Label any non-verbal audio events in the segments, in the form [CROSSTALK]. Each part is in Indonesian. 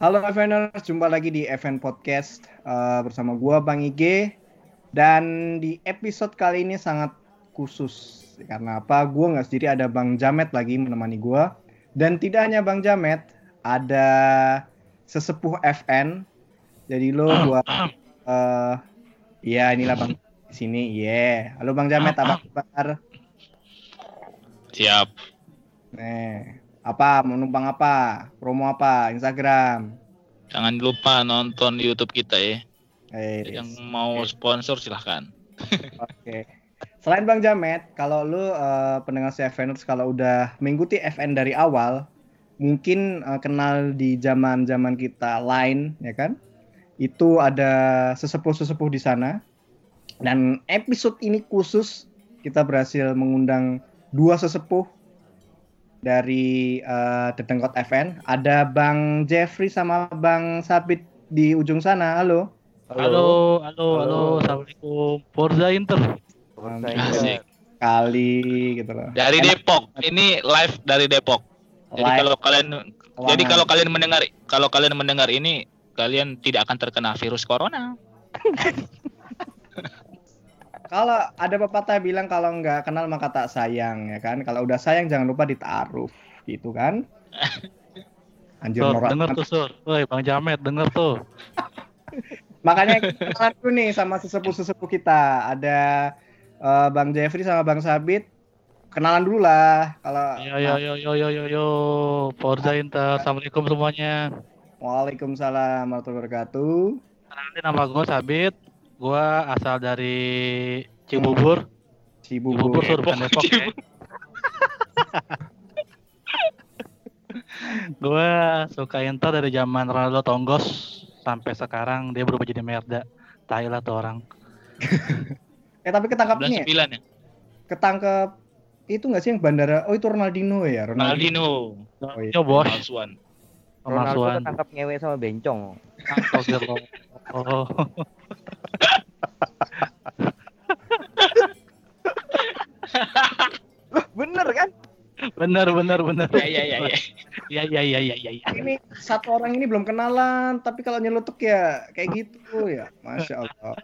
Halo Eveners, jumpa lagi di Event Podcast uh, bersama gua Bang Ige dan di episode kali ini sangat khusus karena apa? Gua nggak sendiri ada Bang Jamet lagi menemani gua dan tidak hanya Bang Jamet, ada sesepuh FN. Jadi lo gua uh, ya inilah Bang di sini. Yeah. Halo Bang Jamet, apa kabar? Siap. Nih, apa mau numpang apa? Promo apa? Instagram. Jangan lupa nonton YouTube kita ya. Eh, Yang mau sponsor silahkan. Oke. Selain Bang Jamet, kalau lu uh, pendengar CFNers kalau udah mengikuti FN dari awal, mungkin uh, kenal di zaman-zaman kita lain, ya kan? Itu ada sesepuh-sesepuh di sana. Dan episode ini khusus kita berhasil mengundang dua sesepuh dari uh, Dedengkot FN. Ada Bang Jeffrey sama Bang Sabit di ujung sana. Halo. Halo, halo, halo, assalamualaikum. Forza Inter. Asik. Kali gitu loh. Dari Enak. Depok. Ini live dari Depok. Jadi Live. kalau kalian jadi kalau kalian mendengar kalau kalian mendengar ini kalian tidak akan terkena virus corona. [LAUGHS] Kalau ada pepatah bilang kalau nggak kenal maka tak sayang ya kan. Kalau udah sayang jangan lupa ditaruh gitu kan. [LAUGHS] Anjir Sur, norak. denger tuh, Sur. Woi, Bang Jamet, denger tuh. [LAUGHS] Makanya kenalan dulu nih sama sesepuh-sesepuh kita. Ada eh, Bang Jeffrey sama Bang Sabit. Kenalan dulu lah. Kalau Yo, yo, yo, yo, yo, yo, yo. Forza Inter. Assalamualaikum semuanya. Waalaikumsalam warahmatullahi wabarakatuh. Kenalin nama gue Sabit. Gue asal dari Cibubur. Cibubur. Cibubur, Sur, bukan Depok [LAUGHS] ya. gue suka Inter dari zaman Ronaldo Tonggos sampai sekarang dia berubah jadi Merda. Tai lah tuh orang. [LAUGHS] Eh tapi ketangkap ini ya? 99 ya. Ketangkep itu nggak sih yang bandara? Oh itu Ronaldinho ya, Ronaldinho. Oh, iya. Bos, Palsuan. Ronaldo ketangkap ngewe sama bencong. [LAUGHS] Oh. Bener kan? Benar, benar, benar. Ya ya ya ya. Ya, ya, ya, ya, ya, ya. Ini satu orang ini belum kenalan, tapi kalau nyelutuk ya kayak gitu ya, masya Allah.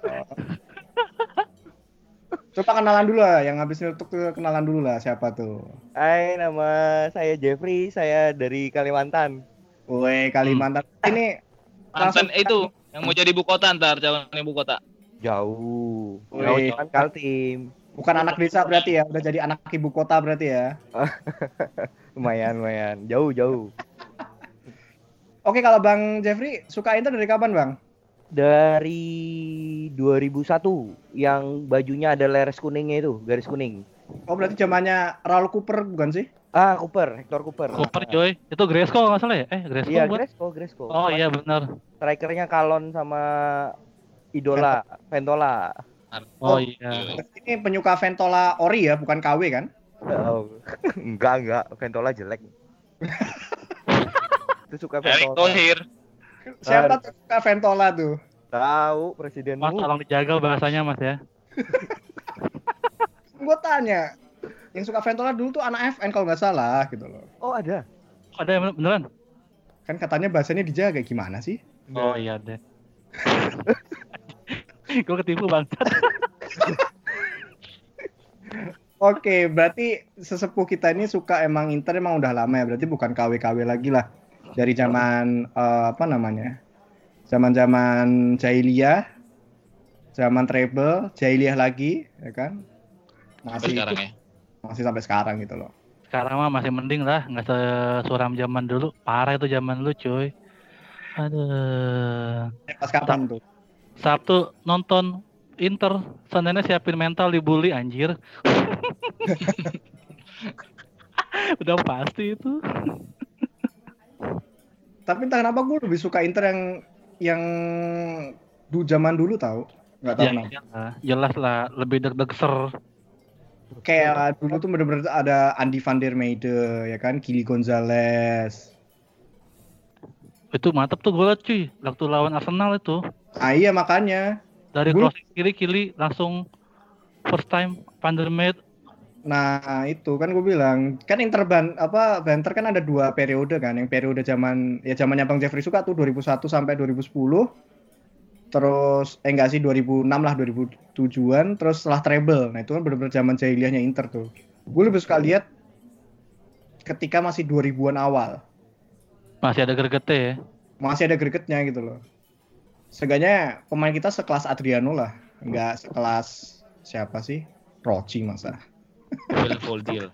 Coba kenalan dulu lah, yang habis nyelutuk tuh kenalan dulu lah siapa tuh. Hai, nama saya Jeffrey, saya dari Kalimantan. Woi Kalimantan ini Mantan eh, itu yang mau jadi ibu kota ntar calon ibu kota. Jauh. Wih. Jauh kan Kaltim. bukan anak desa berarti ya, udah jadi anak ibu kota berarti ya. [LAUGHS] Lumayan, lumayan. Jauh, jauh. Oke kalau Bang Jeffrey suka Inter dari kapan Bang? Dari 2001 yang bajunya ada leres kuningnya itu, garis kuning. Oh berarti zamannya Raul Cooper bukan sih? Ah, Cooper, Hector Cooper. Cooper coy. Itu Gresco nggak salah ya? Eh, Gresco Iya, bukan? Gresco, Gresco. Oh iya benar. Strikernya Kalon sama Idola, Ventola. Oh Oh. iya. Ini penyuka Ventola Ori ya, bukan KW kan? Oh. [LAUGHS] enggak, enggak. Ventola jelek. [LAUGHS] Itu suka Erick Ventola. Thohir. Siapa tuh suka Ventola tuh? Tahu Mas presidenmu. tolong dijaga bahasanya Mas ya. [LAUGHS] Gue tanya, yang suka Ventola dulu tuh anak FN kalau nggak salah gitu loh. Oh, ada. Ada yang bener- beneran? Kan katanya bahasanya dijaga gimana sih? Oh iya deh. [LAUGHS] Gue ketipu bangsat. [LAUGHS] Oke, berarti sesepuh kita ini suka emang Inter emang udah lama ya. Berarti bukan KW-KW lagi lah. Dari zaman eh, apa namanya? Zaman-zaman jahiliyah, zaman treble, jahiliyah lagi, ya kan? Masih sekarang ya. Masih sampai sekarang gitu loh. Sekarang mah masih mending lah, nggak sesuram zaman dulu. Parah itu zaman dulu cuy. Aduh. Eh, Pas kapan tuh? Sabtu nonton Inter, Seninnya siapin mental dibully anjir. [LAUGHS] Udah pasti itu. Tapi entah kenapa gue lebih suka Inter yang yang du zaman dulu tahu. Nggak tahu Ya, jelas lah, lebih deg-degser. Kayak dulu tuh bener-bener ada Andy van der Meijde, ya kan? Kili Gonzalez. Itu mantap tuh gue cuy, waktu lawan Arsenal itu. Ah iya makanya. Dari Gua- crossing kiri kiri langsung first time Van der Meijde Nah, itu kan gue bilang, kan Inter ban apa Banter kan ada dua periode kan, yang periode zaman ya zamannya Bang Jeffrey suka tuh 2001 sampai 2010. Terus eh enggak sih 2006 lah 2007-an, terus setelah treble. Nah, itu kan benar-benar zaman jahiliyahnya Inter tuh. Gue lebih suka lihat ketika masih 2000-an awal. Masih ada gregetnya ya. Masih ada gregetnya gitu loh. Seenggaknya pemain kita sekelas Adriano lah, enggak sekelas siapa sih? Roci masa. Full deal.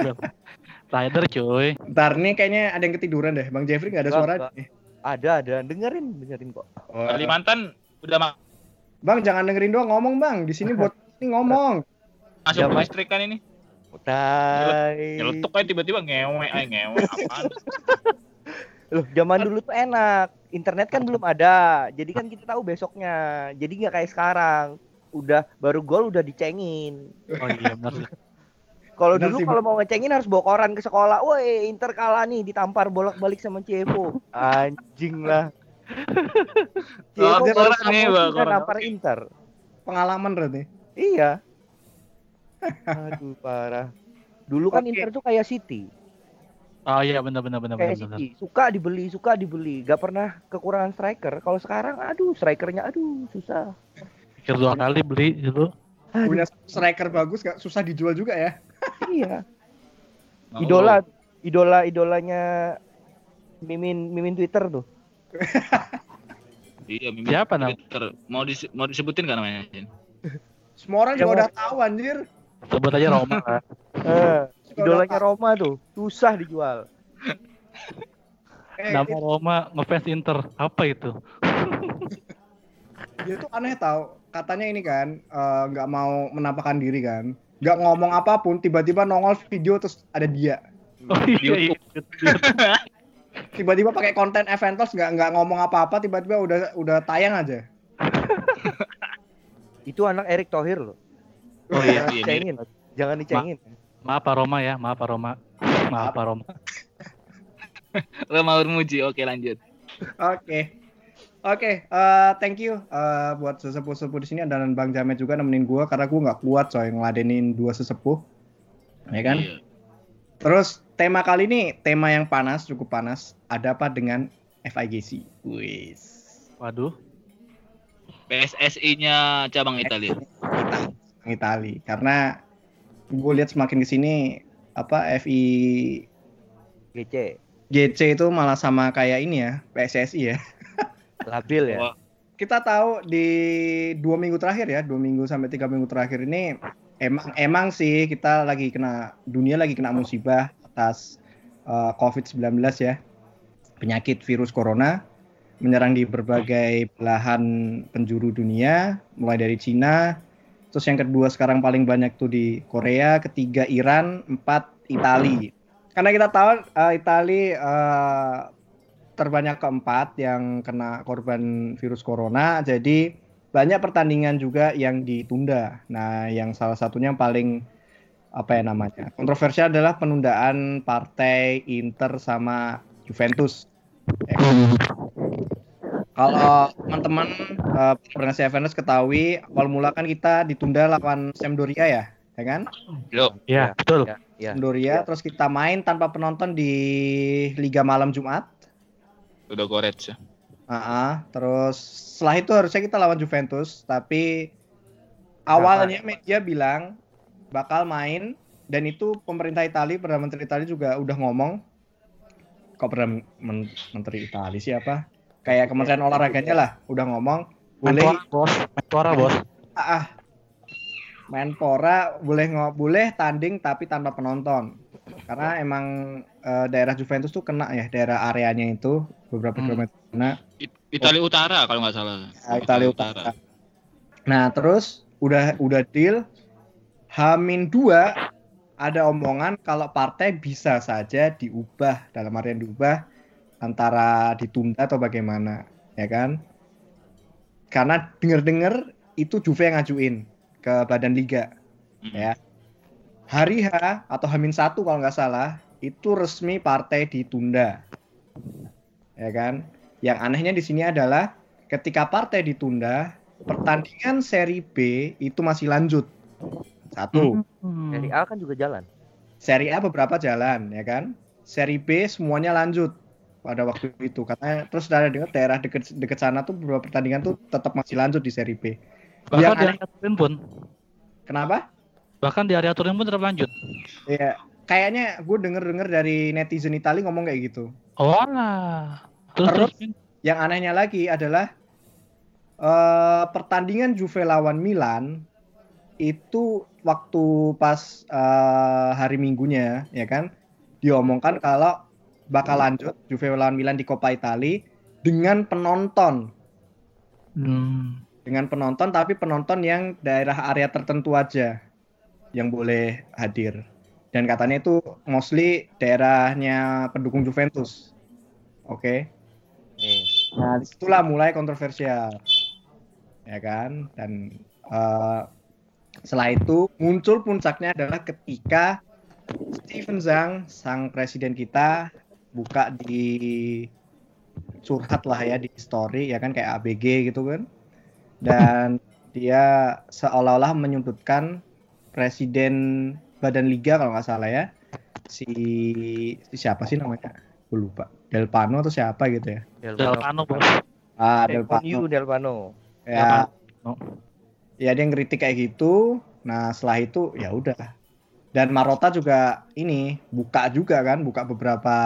[LAUGHS] Rider cuy. Ntar nih kayaknya ada yang ketiduran deh. Bang Jeffrey nggak ada suara nih. Ada ada dengerin dengerin kok. Oh, Kalimantan udah ma- Bang jangan dengerin doang ngomong bang. Di sini buat [LAUGHS] ini ngomong. masuk Zaman- listrik kan ini. Tai. Nyelutuk aja tiba-tiba ngewe, ay ngewe apaan. [LAUGHS] Loh, zaman dulu tuh enak. Internet kan belum ada. Jadi kan kita tahu besoknya. Jadi nggak kayak sekarang. Udah baru gol udah dicengin. Oh iya benar. [LAUGHS] Kalau dulu kalau mau ngecengin harus bawa koran ke sekolah. Woi, Inter kalah nih, ditampar bolak-balik sama Cevo. Anjing lah. [LAUGHS] Oh, baru koran nih, kan koran. nampar Inter. Pengalaman berarti. Iya. [LAUGHS] Aduh, parah. Dulu kan. Inter tuh kayak City. Oh iya benar benar benar benar. City. Suka dibeli, suka dibeli. Gak pernah kekurangan striker. Kalau sekarang, aduh, strikernya aduh, susah. Pikir dua kali beli gitu. Punya striker bagus gak susah dijual juga ya. Iya. Mau Idola, idola, idolanya mimin, mimin Twitter tuh. Iya, Mimin Siapa nam? Twitter. Mau dise- mau disebutin kan namanya? Semua orang juga Yang- udah tahu anjir. Sebut aja Roma. [LAUGHS] Eh, Juga idolanya Roma tuh, susah dijual. Eh, Nama Roma ngefans Inter. Apa itu? dia tuh aneh tau. Katanya ini kan eh, nggak mau menampakkan diri kan. Nggak ngomong apa pun, tiba-tiba nongol video terus ada dia. Oh iya iya. [LAUGHS] Tiba-tiba pakai konten Aventos nggak nggak ngomong apa-apa, tiba-tiba udah udah tayang aja. [LAUGHS] Itu anak Erick Thohir loh. Oh iya, Jangan iya, dicengin. Jangan dicengin. Maaf Pak Roma ya, maaf Pak Roma. Maaf Pak Roma. [LAUGHS] Roma Urmuji. Oke, lanjut. Oke. Oke, eh, thank you eh, buat sesepuh-sesepuh di sini dan Bang Jamet juga nemenin gua karena gua nggak kuat coy ngeladenin dua sesepuh. Ya kan? Iya. Terus tema kali ini tema yang panas, cukup panas. Ada apa dengan FIGC? Wis. Waduh. PSSI-nya cabang Italia. Itali karena gue lihat semakin ke sini apa FI GC. GC itu malah sama kayak ini ya PSSI ya. Labil ya. Kita tahu di dua minggu terakhir ya, dua minggu sampai tiga minggu terakhir ini emang emang sih kita lagi kena dunia lagi kena musibah atas eh, COVID-19 ya, penyakit virus corona menyerang di berbagai belahan penjuru dunia, mulai dari Cina, terus yang kedua sekarang paling banyak tuh di Korea, ketiga Iran, empat Itali. Karena kita tahu eh, Itali eh, terbanyak keempat yang kena korban virus corona, jadi banyak pertandingan juga yang ditunda. Nah, yang salah satunya yang paling apa ya namanya kontroversial adalah penundaan partai Inter sama Juventus. Ya kan? Kalau teman-teman uh, pendengar Juventus ketahui awal mula kan kita ditunda lawan Sampdoria ya, ya kan? Yo, Ya, betul. Ya, ya. Sampdoria, terus kita main tanpa penonton di Liga Malam Jumat. Udah Gorets ya. Ah, ah. terus setelah itu harusnya kita lawan Juventus, tapi awalnya media bilang bakal main dan itu pemerintah Italia, perdana menteri Italia juga udah ngomong. Kok perdana Men- menteri Italia siapa? Kayak Kementerian Olahraganya lah, udah ngomong boleh Menpora, bos. Menpora, bos. ah, ah. Menpora boleh ngo- boleh tanding tapi tanpa penonton. Karena emang eh, daerah Juventus tuh kena ya daerah areanya itu beberapa Hmm. kilometer. It- Italia Utara kalau nggak salah. Ya, Italia Utara. Nah, terus udah udah deal Hamin 2 ada omongan kalau partai bisa saja diubah dalam artian diubah antara ditunda atau bagaimana, ya kan? Karena denger-denger itu Juve yang ngajuin ke Badan Liga, Mm. ya. Hari H atau Hamin 1 kalau nggak salah itu resmi partai ditunda. Ya kan? Yang anehnya di sini adalah ketika partai ditunda, pertandingan seri B itu masih lanjut. Satu. Hmm. Dari A kan juga jalan. Seri A beberapa jalan ya kan. Seri B semuanya lanjut pada waktu itu katanya terus dari dengar daerah deket deket sana tuh beberapa pertandingan tuh tetap masih lanjut di seri B. Bahkan Yang aneh- area Turin pun, Kenapa? bahkan di area Turin pun tetap lanjut. Ya kayaknya gue denger denger dari netizen Itali ngomong kayak gitu. Oh lah. Terus Terus? Yang anehnya lagi adalah eh pertandingan Juve lawan Milan itu waktu pas eh, hari Minggunya ya kan? Diomongkan kalau bakal lanjut Juve lawan Milan di Coppa Italia dengan penonton. Hmm. dengan penonton tapi penonton yang daerah area tertentu aja yang boleh hadir. Dan katanya itu mostly daerahnya pendukung Juventus. Oke Nih. nah di situlah mulai kontroversial. Ya kan? Dan eh, setelah itu muncul puncaknya adalah ketika Steven Zhang sang presiden kita buka di curhat lah ya di story ya kan kayak ABG gitu kan. Dan dia seolah-olah menyudutkan presiden badan liga kalau nggak salah ya. Si, si siapa sih namanya gue lupa. Del Pano atau siapa gitu ya? Del Pano. Bos. ah Eh, Del on Pano. You, Del Pano. ya. Pano. ya dia ngeritik kayak gitu. Nah setelah itu ya udah. Dan Marota juga ini buka juga kan buka beberapa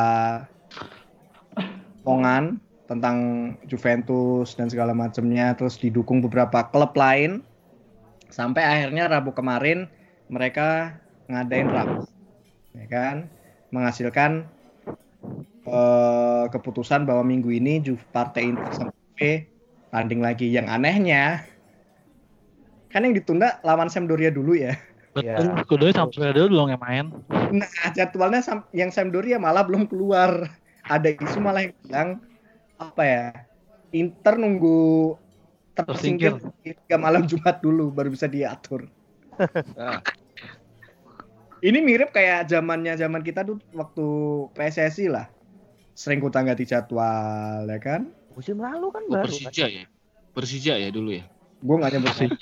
omongan tentang Juventus dan segala macamnya. Terus didukung beberapa klub lain. Sampai akhirnya Rabu kemarin mereka ngadain rapat ya kan? Menghasilkan eh, keputusan bahwa minggu ini Ju- partai Inter sama Juve tanding lagi yang anehnya kan yang ditunda lawan Sampdoria dulu ya Betul. Ya. Kudu sampai dulu dong yang main. Nah, jadwalnya yang Sampdoria malah belum keluar. Ada isu malah yang bilang apa ya? Inter nunggu tersingkir hingga malam Jumat dulu baru bisa diatur. [LAUGHS] Ah. Ini mirip kayak zamannya zaman kita tuh waktu PSSI lah. Sering kutang ganti jadwal ya kan? Musim lalu kan Oh, baru. kan? Persija ya. Persija ya dulu ya. Gue nggak nyebut sih. [LAUGHS]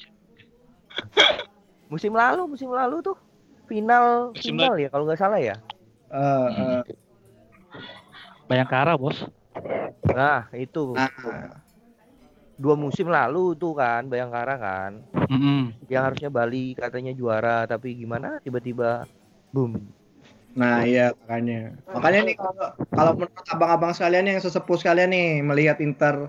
Musim lalu, musim lalu tuh final Musim final ya kalau nggak salah ya. Eh, eh, Bayangkara bos. Nah itu nah, dua musim lalu tuh kan Bayangkara kan, Mm-mm. yang harusnya Bali katanya juara tapi gimana tiba-tiba boom. Nah iya makanya makanya nih kalau kalau menurut abang-abang sekalian yang sesepuh sekalian nih melihat Inter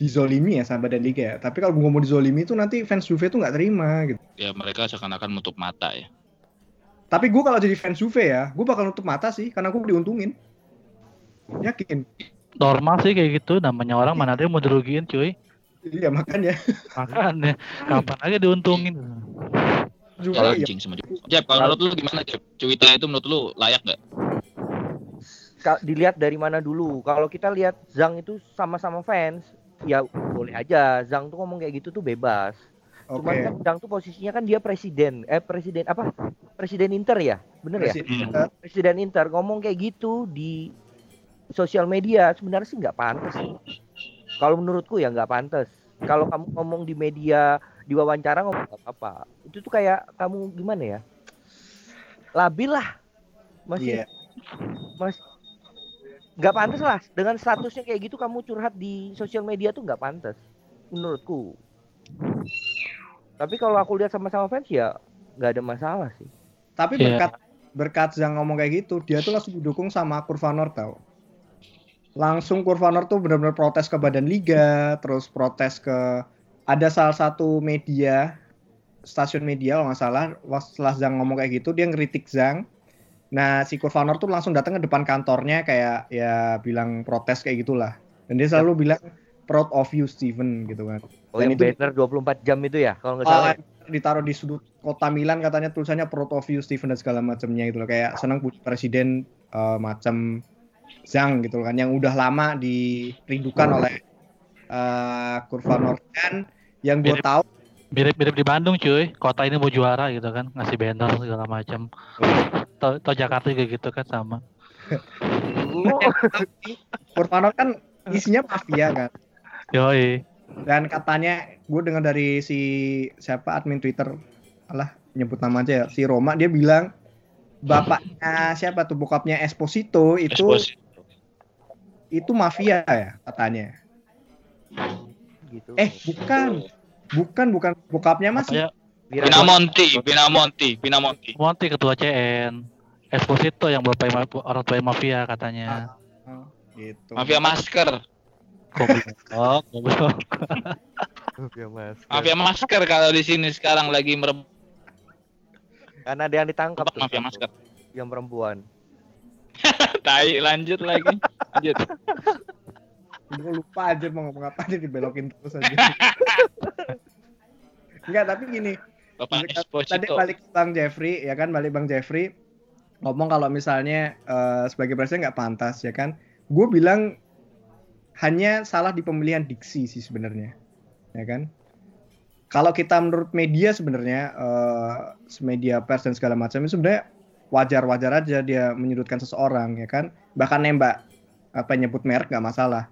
dizolimi ya sama badan liga ya. Tapi kalau ngomong dizolimi itu nanti fans Juve tuh nggak terima gitu. Ya mereka seakan-akan menutup mata ya. Tapi gue kalau jadi fans Juve ya, gue bakal nutup mata sih karena gue diuntungin. Yakin. Normal sih kayak gitu. Namanya orang mana ada yang mau dirugiin cuy. Iya makanya Makanya kapan aja diuntungin. [LAUGHS] Kalau ya, anjing sama Jep. Jep, kalau menurut lu gimana Jep? Cuita itu menurut lu layak nggak? Ka- Dilihat dari mana dulu. Kalau kita lihat Zhang itu sama-sama fans, ya boleh aja. Zhang tuh ngomong kayak gitu tuh bebas. oke. Cuman kan Zhang tuh posisinya kan dia presiden, eh presiden apa? Presiden Inter ya, bener ya? Presiden- Hmm. Presiden Inter ngomong kayak gitu di sosial media sebenarnya sih nggak pantas. Kalau menurutku ya nggak pantas. Kalau kamu ngomong di media, di wawancara ngomong nggak apa-apa. Itu tuh kayak kamu gimana ya? Labil lah. Masih Iya. mas nggak pantas lah dengan statusnya kayak gitu kamu curhat di sosial media tuh nggak pantas menurutku tapi kalau aku lihat sama-sama fans ya nggak ada masalah sih Tapi Iya. berkat berkat yang ngomong kayak gitu, dia tuh langsung didukung sama Kurvanor tau. Langsung Kurvanor tuh benar-benar protes ke badan liga, terus protes ke ada salah satu media stasiun media kalau nggak salah setelah Zhang ngomong kayak gitu dia ngeritik Zhang. Nah si Kurvanor tuh langsung datang ke depan kantornya kayak ya bilang protes kayak gitulah. Dan dia selalu bilang proud of you Steven gitu kan. Oh Dan yang itu- banner 24 jam itu ya kalau nggak salah Oh, ditaruh di sudut kota Milan katanya tulisannya proud of you Steven dan segala macamnya gitu loh. Kayak senang punya presiden eh, macam Zhang gitu loh kan yang udah lama dirindukan oleh eh Kurvanor dan yang gue tahu Mirip-mirip di Bandung cuy. Kota ini mau juara gitu kan. Ngasih banner segala macam. Tau, tau Jakarta juga gitu kan sama. [LAUGHS] Kurvanor kan isinya mafia kan Yoi. dan katanya gue dengar dari si siapa admin Twitter alah nyebut nama aja ya, si Roma dia bilang bapaknya siapa tuh bokapnya Esposito itu Esposito. itu mafia ya katanya. Gitu. Eh, bukan. Bukan, bukan bokapnya masih. Katanya Wira- Pinamonti, Pinamonti, Pinamonti. Monty ketua CN. Esposito yang bapak orang tua mafia katanya. Oh, gitu. Mafia masker, Goblok, goblok. Oke, Mas. mafia masker kalau di sini sekarang lagi merebak Karena ada yang ditangkap tuh mafia masker. yang perempuan. [LAUGHS] Tai lanjut lagi. Lanjut. [LAUGHS] Gue lupa aja mau ngomong apa aja dibelokin terus aja. [LAUGHS] Enggak, tapi gini, Bapak tadi balik ke Bang Jeffrey ya kan, balik Bang Jeffrey ngomong kalau misalnya eh, sebagai presiden nggak pantas ya kan. Gue bilang hanya salah di pemilihan diksi sih sebenarnya, ya kan. Kalau kita menurut media sebenarnya eh, media pers dan segala macam itu sebenarnya wajar-wajar aja dia menyudutkan seseorang ya kan. Bahkan nembak apa nyebut merek nggak masalah.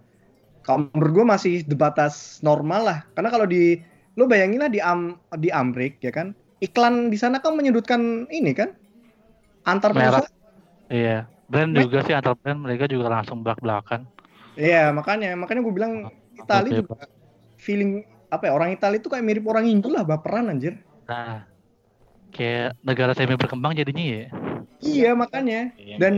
Kalau menurut gue masih di batas normal lah. Karena kalau di lo bayangin lah di Am, di Amrik ya kan iklan di sana kan menyudutkan ini kan antar Merek. perusahaan Iya. Brand Me- juga sih antar brand mereka juga langsung belak-belakan. iya makanya makanya gue bilang Itali Oke, juga feeling apa ya orang Itali itu kayak mirip orang Indo lah baperan anjir Nah, kayak negara semi berkembang jadinya ya. iya makanya Iya, dan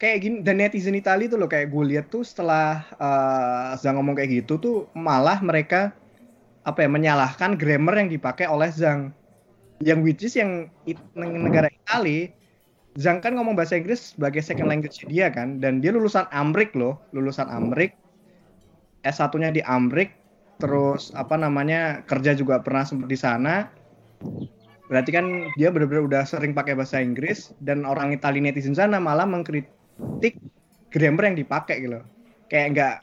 kayak gini dan netizen Itali tuh loh kayak gue lihat tuh setelah eh Zhang ngomong kayak gitu tuh malah mereka apa ya menyalahkan grammar yang dipakai oleh Zhang. Yang which is yang it- negara Itali Zhang kan ngomong bahasa Inggris sebagai second language dia kan dan dia lulusan Amrik loh lulusan Amrik. S1-nya di Amrik terus apa namanya kerja juga pernah sempat di sana. Berarti kan dia benar-benar udah sering pakai bahasa Inggris dan orang Itali netizen sana malah mengkritik grammar yang dipakai gitu kayak nggak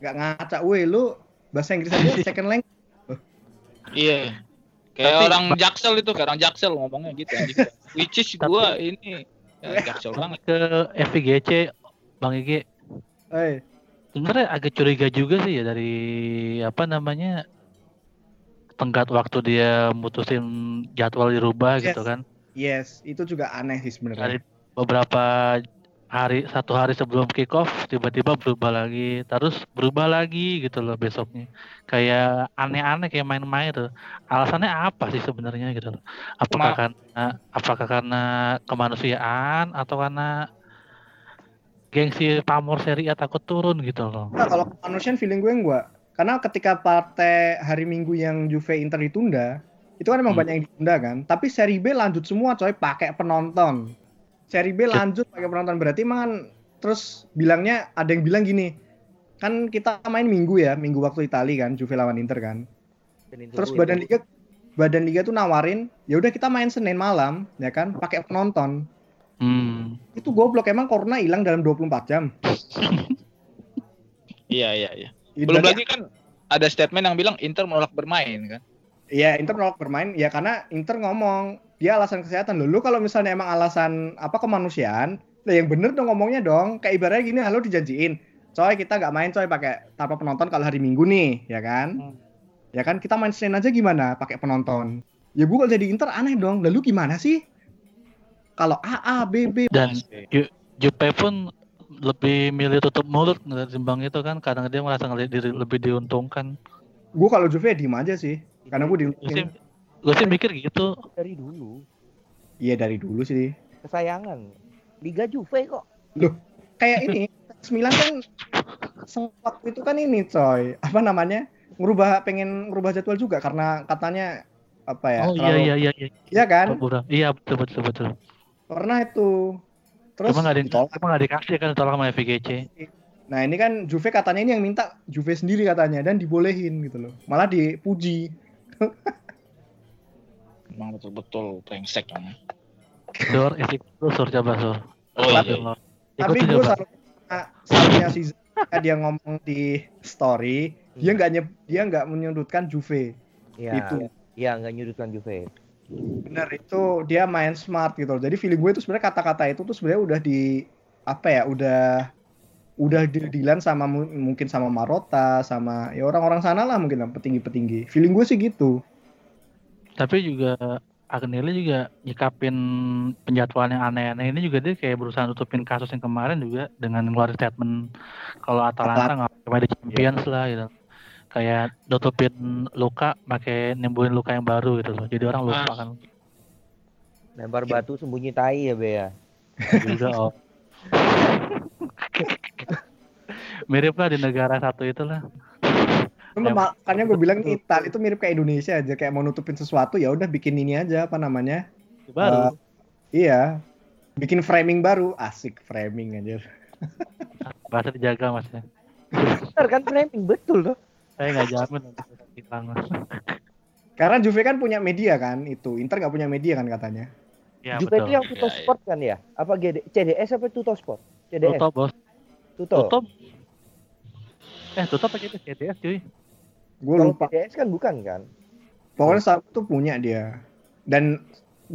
nggak ngaca weh lu bahasa Inggris aja [LAUGHS] second language Iya. Kayak Tapi- orang Jaksel itu, kayak orang Jaksel ngomongnya gitu. [LAUGHS] Which is gua ini ya, Jaksel banget. Ke FIGC Bang Igi eh sebenarnya agak curiga juga sih ya dari apa namanya tenggat waktu dia mutusin jadwal dirubah Yes. gitu kan yes itu juga aneh sih sebenarnya dari beberapa hari satu hari sebelum kick off tiba-tiba berubah lagi. Terus berubah lagi gitu loh besoknya. Kayak aneh-aneh kayak main-main tuh. Alasannya apa sih sebenarnya gitu loh? Apakah Ma- karena apakah karena kemanusiaan atau karena gengsi pamor seri A takut turun gitu loh? Nah, kalau kemanusiaan feeling gue enggak. Karena ketika partai hari Minggu yang Juve Inter ditunda itu kan emang Hmm. banyak yang ditunda kan. Tapi seri B lanjut semua coy pakai penonton seri B lanjut pakai penonton berarti emang kan terus bilangnya ada yang bilang gini kan kita main Minggu ya Minggu waktu Itali kan Juve lawan Inter kan Senin terus badan liga badan liga tuh nawarin ya udah kita main Senin malam ya kan pakai penonton hmm. itu goblok emang corona hilang dalam 24 jam [LAUGHS] Iya, iya, iya. Ya, Belum lagi kan ada statement yang bilang Inter menolak bermain kan. Iya, Inter menolak bermain ya karena Inter ngomong dia alasan kesehatan. Loh, lu kalau misalnya emang alasan apa kemanusiaan, lah yang bener dong ngomongnya dong. Kayak ibaratnya gini, halo dijanjiin. Coy, kita nggak main coy pakai tanpa penonton kalau hari Minggu nih, ya kan? Hmm. Ya kan kita main Senin aja gimana pakai penonton? Ya gue kalau jadi Inter aneh dong. Lalu gimana sih? Kalau A, A, B, B. dan Jupe pun lebih milih tutup mulut ketimbang itu kan kadang dia merasa ngeliat diri lebih diuntungkan Gue kalau Juve ya diem aja sih. Karena gue diuntungin. Gue sih mikir gitu. Dari dulu. Iya dari dulu sih. kesayangan. Liga Juve kok. Kayak ini Milan kan waktu itu kan ini coy. Apa namanya? Ngerubah pengen ngerubah jadwal juga karena katanya apa ya oh iya terlalu- iya iya iya. Iya kan? Udah. iya betul betul betul. Pernah itu. Terus cuma nggak di, ditolak. cuma nggak dikasih kan ditolak sama FGC nah ini kan Juve katanya ini yang minta Juve sendiri katanya dan dibolehin gitu loh. Malah dipuji [LAUGHS] Emang betul-betul brengsek kan. sur isi lu sur coba sur Oh iya. iya. tapi gue selalu salahnya si Zaka dia ngomong di story dia nggak dia nggak menyudutkan Juve ya itu ya nggak nyudutkan Juve Bener itu dia main smart gitu loh. Jadi feeling gue itu sebenarnya kata-kata itu tuh sebenarnya udah di apa ya udah udah dilan sama mu- mungkin sama Marota sama ya orang-orang sana lah mungkin petinggi-petinggi. Feeling gue sih gitu. Tapi juga Agnelli juga nyikapin penjadwalan yang aneh-aneh ini juga dia kayak berusaha nutupin kasus yang kemarin juga dengan ngeluarin statement kalau Atalanta nggak pakai di Champions lah gitu. Kayak nutupin luka pakai nimbuhin luka yang baru gitu loh. Jadi orang lupa Ah. kan Lempar batu sembunyi tai ya be ya. juga oh. [LAUGHS] Mirip lah di negara satu itu makanya gue bilang Italia itu mirip kayak Indonesia aja kayak mau nutupin sesuatu ya udah bikin ini aja apa namanya Baru. Eh, iya bikin framing baru asik framing aja [LAUGHS] Bahasa dijaga mas ya. Bener kan framing betul loh. Saya nggak jamin karena Juve kan punya media kan itu Inter nggak punya media kan katanya Ya Juve betul. itu yang Tuto iya. Sport kan ya? Apa GD, CDS apa Tuto Sport? CDS. Tutup bos. Tuto. Tutup. Eh tutup pakai CDS cuy. Gue lupa CDS kan bukan kan? pokoknya saham itu punya dia dan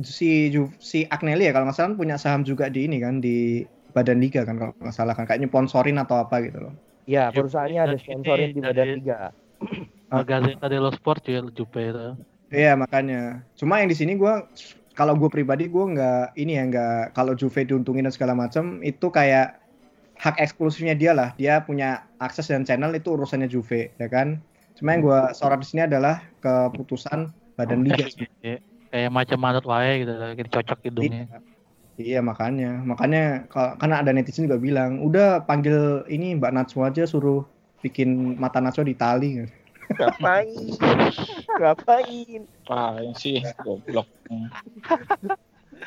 si si Agnelli ya kalau nggak salah kan punya saham juga di ini kan di Badan Liga kan kalau nggak salah kan kayaknya sponsorin atau apa gitu loh Ya, Juve perusahaannya ada sponsorin di badan dari- liga. Uh, Gazeta dello Sport cuy Juve itu. Iya makanya. Cuma yang di sini gue, kalau gue pribadi gue nggak ini ya nggak kalau Juve diuntungin dan segala macam itu kayak hak eksklusifnya dia lah. Dia punya akses dan channel itu urusannya Juve, ya kan. Cuma yang gue sorot di sini adalah keputusan badan liga. Kayak- Kayak macam manut wae gitu kayak cocok hidungnya. Iya makanya, makanya kalau- karena ada netizen juga bilang, udah panggil ini Mbak Najwa aja suruh bikin mata Najwa di tali. Ngapain? [LAUGHS] Ngapain? Apaan sih goblok.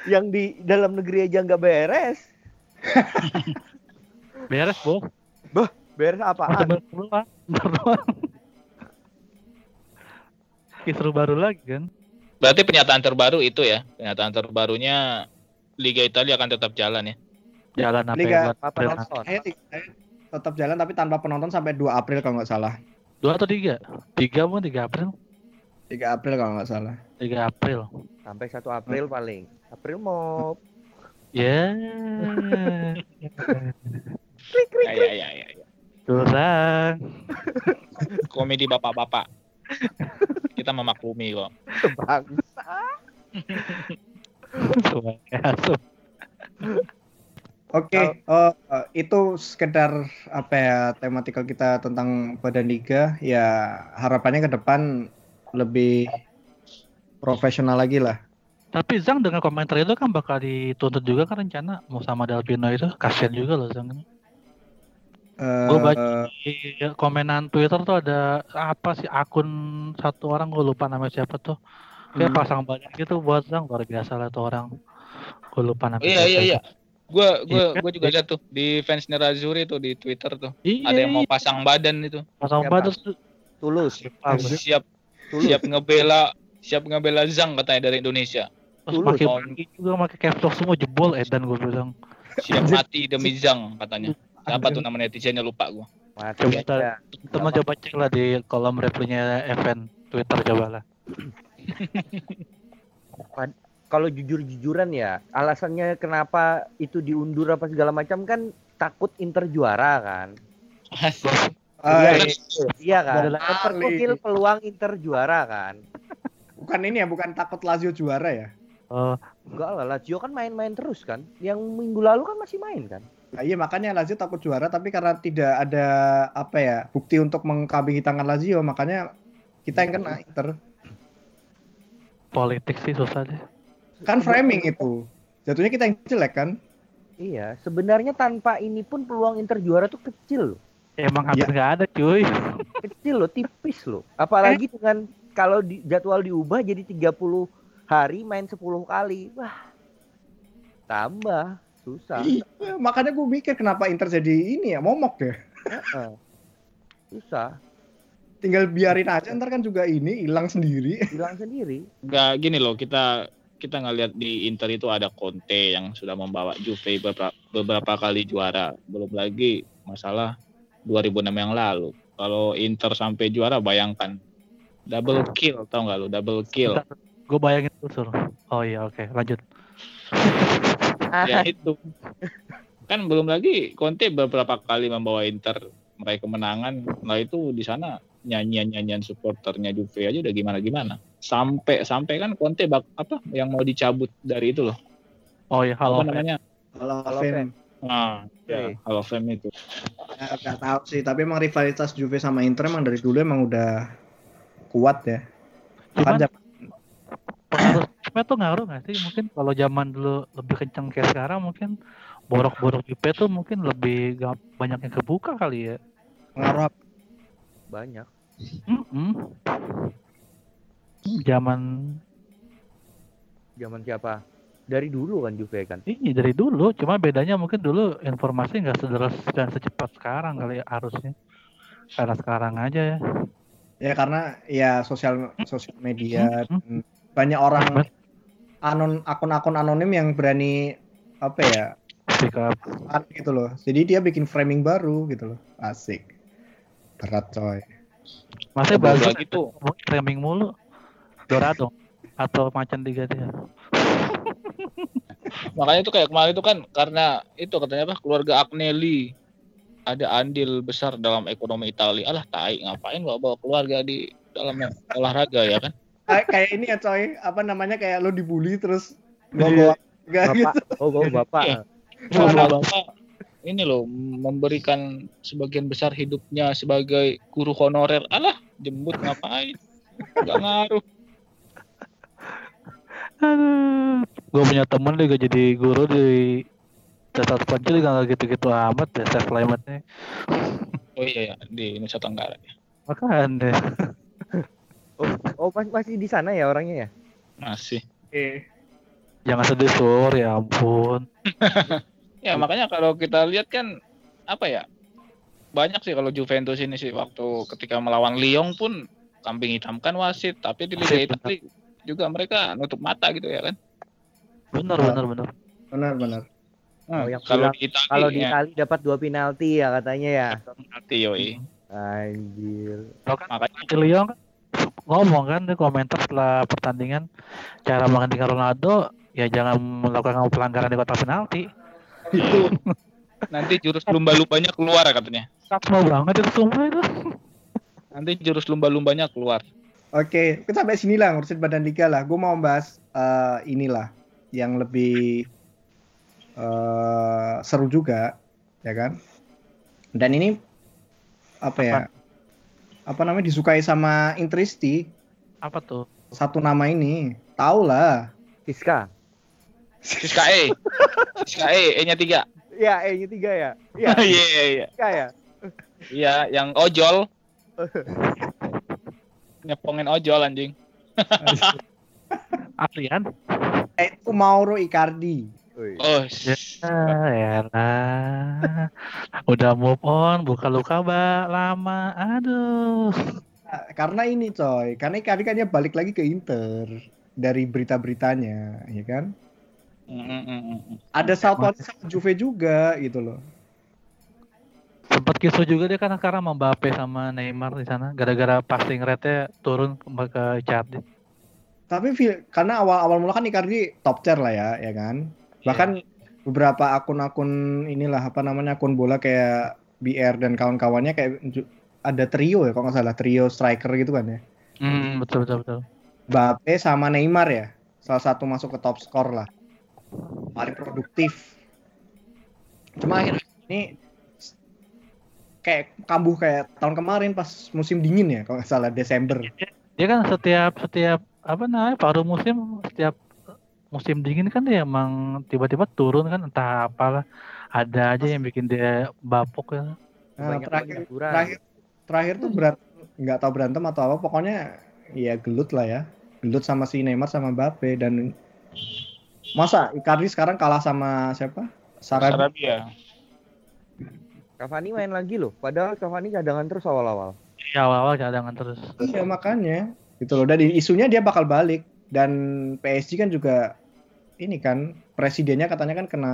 Yang di dalam negeri aja nggak beres. [LAUGHS] Beres bos. Beres Masih apaan? baru doang. Kisru baru lagi kan. Berarti pernyataan terbaru itu ya. Pernyataan terbarunya Liga Italia akan tetap jalan ya. Jalan apa Liga buat apa April. nonton? Saya tetap jalan tapi tanpa penonton sampai 2 April kalau nggak salah. Dua atau tiga? Tiga pun tiga April. 3 April kalau nggak salah. Tiga April. Sampai 1 April paling. April mau [LAUGHS] [LAUGHS] Ya. Ya ya ya ya. ya. Curang. Komedi bapak-bapak. Kita memaklumi kok. bangsa. Oke, oh, eh, itu sekedar apa ya tematikal kita tentang badan liga. Ya harapannya ke depan lebih profesional lagi lah. Tapi Zhang dengan komentar itu kan bakal dituntut juga kan rencana mau sama Delpino itu kasian juga loh Zhang. Eh, Gue baca di komenan Twitter tuh ada apa sih akun satu orang gue lupa nama siapa tuh. Kayak Hmm. pasang banyak gitu buat Zhang luar biasa lah tuh orang. Gue lupa nama. Iya iya iya. Gua gua Iya. gua juga lihat tuh di fans Nerazzurri tuh di Twitter tuh. Iya, Ada yang mau pasang badan itu. pasang Siapa? badan tuh. Tulus. Siap Tulus. siap ngebela siap ngebela Zhang katanya dari Indonesia. Terus Tulus. pakai juga pakai caps lock semua jebol Edan gue bilang. Siap mati demi Zhang katanya. Siapa tuh nama netizennya lupa gua. Coba aja. Teman coba cek lah di kolom reply-nya event Twitter coba lah. Kalau jujur-jujuran ya, alasannya kenapa itu diundur apa segala macam kan takut Inter juara kan. iya, Iya kan. Memperkecil peluang Inter juara kan. bukan ini ya, bukan takut Lazio juara ya. Oh, Enggak lah, Lazio kan main-main terus kan. Yang minggu lalu kan masih main kan. Nah, iya makanya Lazio takut juara, tapi karena tidak ada apa ya bukti untuk mengkambingi tangan Lazio, makanya kita yang kena Inter. politik sih susah deh. Kan framing itu. Jatuhnya kita yang jelek kan? Iya, sebenarnya tanpa ini pun peluang Inter juara tuh kecil loh. Emang hampir nggak ada cuy. [LAUGHS] Kecil loh, tipis loh. Apalagi dengan kalau di, jadwal diubah jadi 30 hari main 10 kali. Wah. Tambah susah. Iya, makanya gue mikir kenapa Inter jadi ini ya momok ya. Heeh. Susah, Tinggal biarin aja ntar kan juga ini hilang sendiri. bilang sendiri. Enggak gini loh, kita kita ngelihat di Inter itu ada Conte yang sudah membawa Juve beberapa, beberapa kali juara. Belum lagi masalah 2006 yang lalu. Kalau Inter sampai juara bayangkan double kill tau nggak lu double kill Gue bayangin tuh sur. Oh iya oke lanjut. Ya [LAUGHS] itu kan belum lagi Conte beberapa kali membawa Inter meraih kemenangan nah itu di sana nyanyian-nyanyian supporternya Juve aja udah gimana-gimana. Sampai sampai kan Conte bak apa yang mau dicabut dari itu loh. Oh ya, halo. apa namanya? Halo, Fame, Ah, ya, of Fame itu. ya, nggak tahu sih. Tapi emang rivalitas Juve sama Inter emang dari dulu emang udah kuat ya. Cuman Juve tuh ngaruh nggak sih? Mungkin kalau zaman dulu lebih kenceng kayak sekarang mungkin borok-borok Juve tuh mungkin lebih gak banyak yang kebuka kali ya. pengaruh apa? Banyak. Mm-mm. Zaman Zaman siapa? Dari dulu kan Juve kan. ini dari dulu, cuma bedanya mungkin dulu informasi nggak sederas dan secepat sekarang kali ya, harusnya. Karena sekarang aja ya. Ya karena ya sosial sosial media Hmm. dan banyak orang anon akun-akun anonim yang berani apa ya Speak up. art gitu loh. Jadi dia bikin framing baru gitu loh. Asik. Berat coy. Masih Belum bagus lagi tuh. ngomongin framing mulu. Dorado atau macan tiga dia. [LAUGHS] Makanya itu kayak kemarin itu kan karena itu katanya apa keluarga Agnelli ada andil besar dalam ekonomi Italia. Alah tai ngapain bawa bawa keluarga di dalam olahraga ya kan? Kayak kayak ini ya coy, apa namanya kayak lo dibully terus Iya. bawa Bapak, gitu. oh, oh bapak. Iya. Bapak ini loh memberikan sebagian besar hidupnya sebagai guru honorer. Alah jembut ngapain? Gak ngaruh. Aduh, gue punya temen juga jadi guru di dasar pencil juga nggak gitu-gitu amat ya self nya Oh iya ya di Nusa Tenggara. Makan deh. Oh, oh mas- masih di sana ya orangnya ya? Masih. Oke. Jangan sedih sur, ya ampun. [LAUGHS] Ya makanya kalau kita lihat kan apa ya banyak sih kalau Juventus ini sih waktu ketika melawan Lyon pun kambing hitam kan wasit tapi di Liga Italia juga mereka nutup mata gitu ya kan. Bener, bener, bener. Benar benar. Nah, Oh, yang kalau di Italia Kalau di ya, Itali dapat dua penalti ya katanya ya. penalti, yoi. Anjir. Kan Makanya Lyon kan ngomong kan di komentar setelah pertandingan cara menghentikan Ronaldo ya jangan melakukan pelanggaran di kotak penalti. itu [LAUGHS] nanti jurus lumba-lumbanya keluar katanya. Sakmo banget itu semua itu. Nanti jurus lumba-lumbanya keluar. Oke, kita sampai sini lah ngurusin badan liga lah. Gue mau bahas eh, inilah yang lebih eh, seru juga, ya kan? Dan ini apa ya? Apa namanya disukai sama Intristi Apa tuh? satu nama ini, tahu lah. Siska. Siska E. Siska E, E-nya tiga. Ya, E-nya tiga ya. Iya, Iya, [LAUGHS] iya, iya. Siska ya. Iya, yang ojol. Nyepongin ojol anjing. Aslian? Eh, itu Mauro Icardi. Oh, Ah, elah. Udah move on, buka luka ba lama. Aduh. Nah, Karena ini coy, karena Icardi kan balik lagi ke Inter dari berita-beritanya, ya kan? Mm, mm, mm, mm. Ada Southampton sama Juve juga gitu loh. Sempat kisah juga dia kan sekarang sama Mbappe sama Neymar di sana gara-gara passing rate-nya turun ke, Icardi. Tapi karena awal-awal mula kan Icardi top tier lah ya, ya kan? Bahkan beberapa akun-akun inilah apa namanya akun bola kayak BR dan kawan-kawannya kayak ada trio ya, kalau nggak salah trio striker gitu kan ya. Hmm, betul betul betul. Mbappe sama Neymar ya, salah satu masuk ke top skor lah, paling produktif. Cuma akhir ini kayak kambuh kayak tahun kemarin pas musim dingin ya, kalau nggak salah Desember. Dia kan setiap setiap apa namanya paruh musim setiap musim dingin kan dia emang tiba-tiba turun kan entah apalah ada aja yang bikin dia bapuk ya. Nah, Banyak terakhir terakhir terakhir tuh berantem nggak tahu berantem atau apa pokoknya ya gelut lah ya gelut sama si Neymar sama Mbappe dan masa Icardi sekarang kalah sama siapa Sarabia Sarabia. Cavani main lagi loh. Padahal Cavani cadangan terus awal-awal. Ya awal-awal cadangan terus. iya makanya gitu loh dan isunya dia bakal balik dan PSG kan juga ini kan presidennya katanya kan kena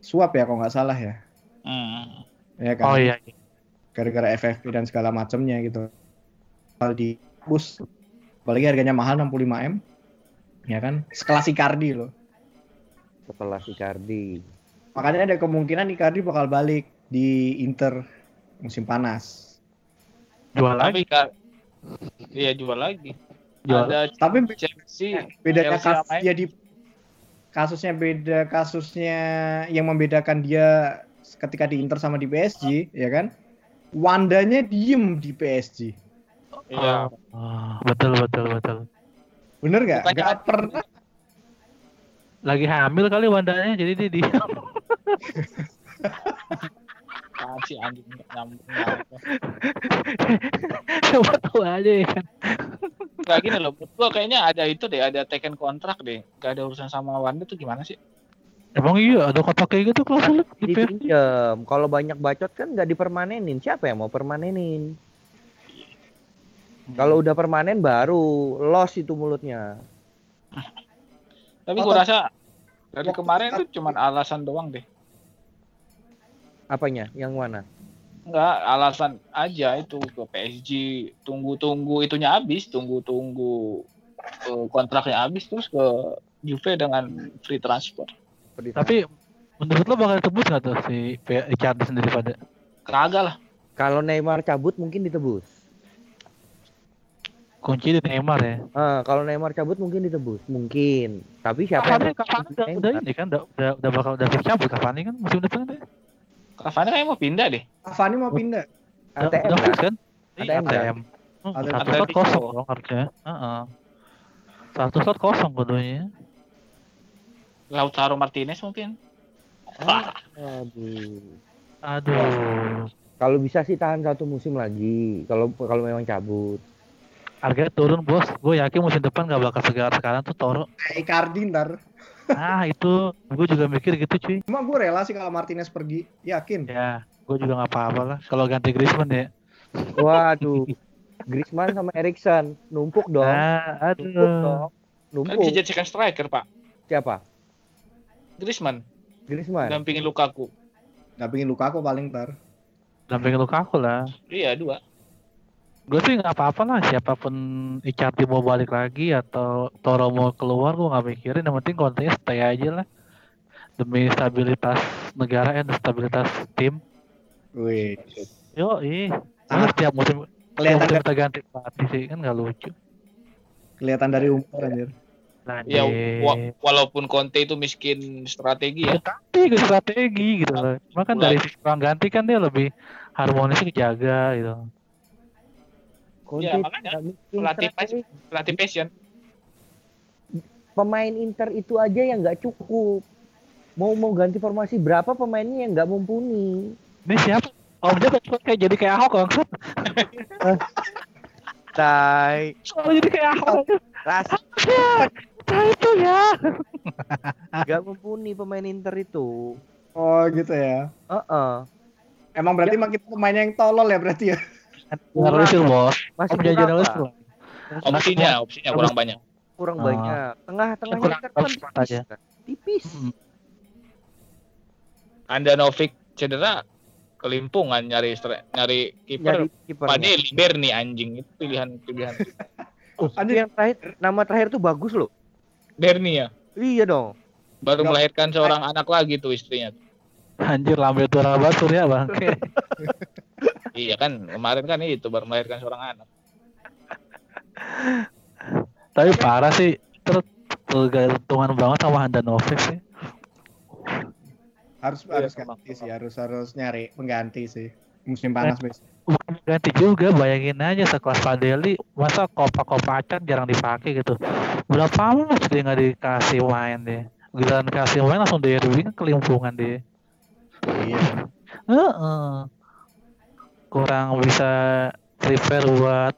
suap ya kalau nggak salah ya Hmm. ya kan Oh iya. iya. gara-gara FFP dan segala macamnya gitu. Kalau di bus, apalagi harganya mahal 65 m, ya kan? Sekelas Icardi loh. Setelah Icardi. Makanya ada kemungkinan Icardi bakal balik di Inter musim panas. Jual lagi. kak, iya jual lagi. Ada Tapi Chelsea, bedanya kasus dia di kasusnya beda kasusnya yang membedakan dia ketika di Inter sama di PSG ya kan? Wandanya diem di PSG Iya. Oh, betul betul betul. bener gak? Ada- pernah. Lagi hamil kali Wandanya jadi dia di [LAUGHS] Apaan sih anjing nggak nyambung. [LAUGHS] Coba tahu aja ya kan. Kayak gini loh, menurut gua kayaknya ada itu deh, ada taken kontrak deh. Gak ada urusan sama Wanda tuh gimana sih? Emang iya ada kotak kayak gitu klausul di PSG. Dipinjem. Kalau banyak bacot kan nggak dipermanenin. Siapa yang mau permanenin? Kalau udah permanen baru los itu mulutnya. Tapi Oh, gua rasa dari kemarin tuh cuman alasan doang deh. Apanya? Yang mana? Enggak, alasan aja itu ke PSG tunggu-tunggu itunya habis, tunggu-tunggu eh, kontraknya habis terus ke Juve dengan free transfer. Tapi menurut lo bakal tebus nggak tuh si P- Icardi sendiri pada? Kagak lah. Kalau Neymar cabut mungkin ditebus. Kunci di Neymar ya. Ah, kalau Neymar cabut mungkin ditebus, mungkin. Tapi siapa Cavani, yang Cavani udah, udah ini kan, udah, udah, udah bakal udah siap cabut Cavani kan musim depan deh. Cavani kayak mau pindah deh. Cavani mau pindah ATM udah kan? kan? ATM? ATM. Satu slot kosong dong harusnya. Heeh. Satu slot kosong kudunya. Lautaro Martinez mungkin. Aduh. Aduh. Kalau bisa sih tahan satu musim lagi. Kalau kalau memang cabut. Harganya turun bos. Gue yakin musim depan gak bakal segar sekarang tuh Toro. kayak Icardi ntar Ah itu gue juga mikir gitu cuy. cuma gue rela sih kalau Martinez pergi yakin Ya gue juga nggak apa-apa lah. Kalau ganti Griezmann ya. Waduh. Griezmann sama Erikson numpuk dong. Ah, Numpuk aduh. dong. Kan Numpuk. bisa jadi second striker, Pak. Siapa? Griezmann Griezmann. dampingin Lukaku. nggak pingin Lukaku paling ntar Dampingin Lukaku lah. Iya, dua. Gue sih nggak apa-apa lah siapa pun Icardi mau balik lagi atau Toro mau keluar gue nggak mikirin. Yang penting kontennya stay aja lah. Demi stabilitas negara dan stabilitas tim. Wih. Yo ih Ah. setiap musim kelihatan musim dari, kita ganti pelatih sih kan nggak lucu. Kelihatan dari umur anjir. Ya, Lanjut. wa- walaupun Conte itu miskin strategi ya. strategi strategi gitu loh. Cuma kan dari sisi ruang ganti kan dia lebih harmonisnya kejaga gitu Conte Ya, makanya pelatih strategi. Pelatih passion. Pemain Inter itu aja yang nggak cukup. Mau mau ganti formasi berapa pemainnya yang nggak mumpuni. ini siapa Om dia kayak jadi kayak Ahok langsung Tai. oh, jadi kayak Ahok Ras Nah itu ya nggak mumpuni pemain Inter itu. oh gitu ya Heeh. emang berarti emang kita pemain yang tolol ya berarti ya Generalisir bos Masih kurang, generalisir Opsinya, opsinya kurang banyak. kurang Ah. banyak. Tengah-tengahnya Kurang kan tepat tipis. aja. kan? Tipis. Hmm. Andanovic cedera kelimpungan nyari stre- nyari kiper. Kipernya. Pade liber nih anjing itu pilihan-pilihan. [LAUGHS] Oh, Anjing. yang terakhir nama terakhir tuh bagus loh. Berni ya. Iya dong. Baru Nggak- melahirkan seorang anak lagi tuh istrinya. Anjir lambe tuh orang batur ya bang [LAUGHS] Iya kan, kemarin kan itu baru melahirkan seorang anak. Tapi parah sih Terus tergantungan banget sama Handanovic sih. Harus Iya, harus ganti sih harus harus nyari pengganti sih. Musim panas besok Bukan ganti juga bayangin aja sekelas Fadeli Masa kopa-kopa acan jarang dipakai gitu. Berapa lama dia nggak dikasih main deh Giliran kasih main langsung derby kelimpungan deh iya. Heeh. Kurang bisa prepare buat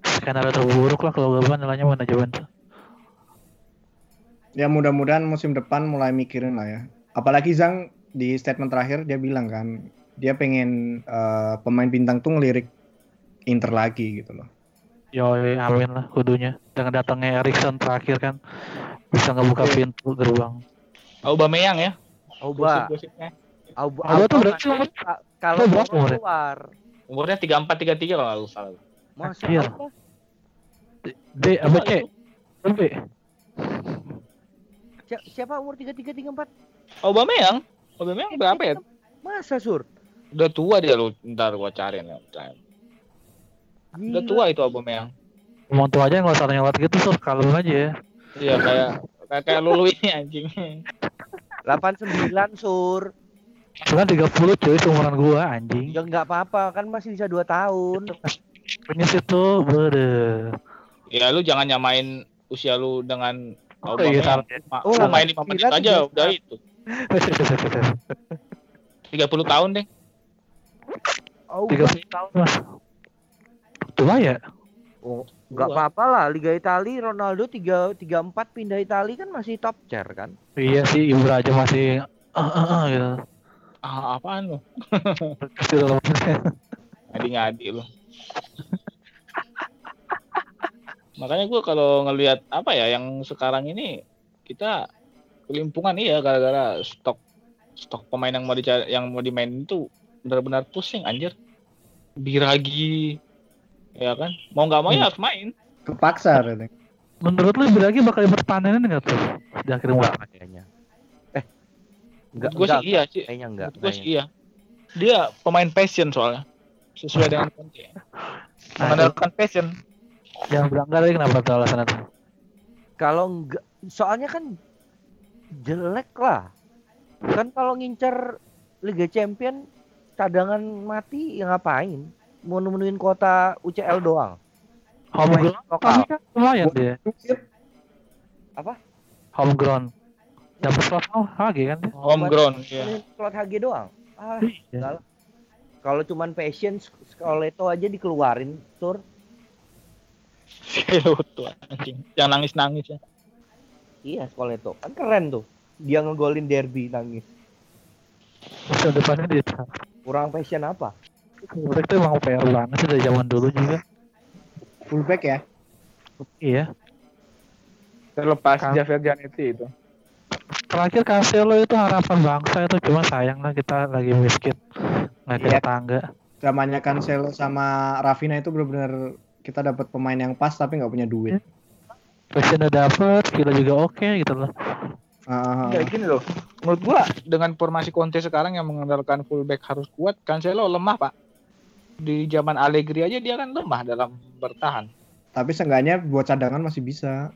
skenario terburuk lah kalau gue nilainya manajemen tuh. ya mudah-mudahan musim depan mulai mikirin lah ya apalagi Zhang di statement terakhir dia bilang kan dia pengen eh, pemain bintang tuh ngelirik Inter lagi gitu loh Yoi, amin lah kudunya. Dengan datangnya Erikson terakhir kan bisa ngebuka pintu gerbang. Aubameyang ya. Auba. Gosip-gosipnya. Auba. Auba tuh berarti masih- umur- ka- kalau umurnya? keluar. Umurnya 34 33 kalau nggak salah. Masa Anjir. apa? D apa C? B. Si- Siapa umur 33 34? Aubameyang. Aubameyang berapa ya? Masa sur? Udah tua dia lu. Ntar gua cariin ya. Ntar. Udah Gila. tua itu Aubameyang. Ngomong tua aja nggak usah nyelot gitu sur kalem aja ya. Iya kayak kayak, kayak lulu ini anjing. [LAUGHS] 89 sur. Cuma 30 cuy seumuran gua anjing. Ya nggak apa-apa kan masih bisa 2 tahun. Penyis itu berde. Ya lu jangan nyamain usia lu dengan Oh iya. Ma- Oh, lu main 5 menit kira aja 39. udah itu. 30 tahun deh. Oh, 30 tahun mas. Tua ya? Oh, nggak apa-apa lah. Liga Italia Ronaldo 3 34 pindah Italia kan masih top chair kan. Iya sih Ibra aja masih ah ah ah gitu. Ah, apaan lu? Kasih dalam Ngadi-ngadi lu. Makanya gua kalau ngelihat apa ya yang sekarang ini kita kelimpungan iya gara-gara stok stok pemain yang mau dicari yang mau dimainin itu benar-benar pusing anjir. Biragi ya kan mau nggak mau ya harus main Kepaksa berarti. Menurut lu Ibra lagi bakal berpanen nggak tuh di akhir musim? Kayaknya. Enggak, gue sih iya sih Kayaknya enggak. gue sih iya dia pemain passion soalnya sesuai dengan [LAUGHS] Conte Nah, mengandalkan passion yang berangkat lagi kenapa tuh alasannya tuh? Kalau enggak soalnya kan jelek lah. Kan kalau ngincer Liga Champion cadangan mati ya ngapain? Mau nemenin kota UCL doang. Lokal. tapi kan lumayan dia. Apa? Homegrown. Dapat slot oh, HG kan dia. homegrown ya Nemenin slot HG doang. Ah, Iya. Kalau cuman passion Scoleto aja dikeluarin, Sur. tuh anjing yang nangis nangis ya Iya, Scoleto. Kan keren tuh. Dia ngegolin derby nangis. Musim depannya dia Kurang passion apa? Mereka itu emang PR banget sih dari zaman dulu juga. Fullback ya. Iya. terlepas Kan- Javier Zanetti itu Terakhir Cancelo itu harapan bangsa itu cuma sayang lah kita lagi miskin. Nggak Iya. kira tangga. Zamannya Cancelo sama Rafinha itu benar-benar kita dapat pemain yang pas tapi nggak punya duit. Passion udah dapet, skill juga oke gitu loh. Kayak gini loh menurut gua dengan formasi Conte sekarang yang mengandalkan fullback harus kuat Cancelo lemah pak di zaman Allegri aja dia kan lemah dalam bertahan tapi seenggaknya buat cadangan masih bisa.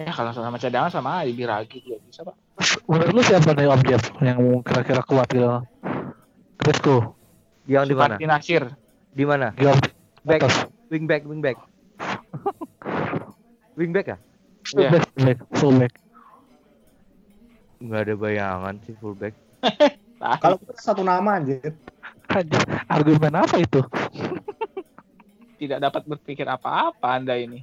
Ya kalau sama cadangan sama aja Biragi juga bisa pak Menurut lu siapa nih Om Jeff yang kira-kira kuat gitu? Cresco, Yang di mana? Martin Nasir Di mana? Back, wing back, wing back. [LAUGHS] wing back ya? Iya. Fullback, fullback, fullback. Nggak ada bayangan sih fullback. Tahu. [LAUGHS] Kalau kita satu nama anjir. Anjir, argumen apa itu? [LAUGHS] tidak dapat berpikir apa-apa anda ini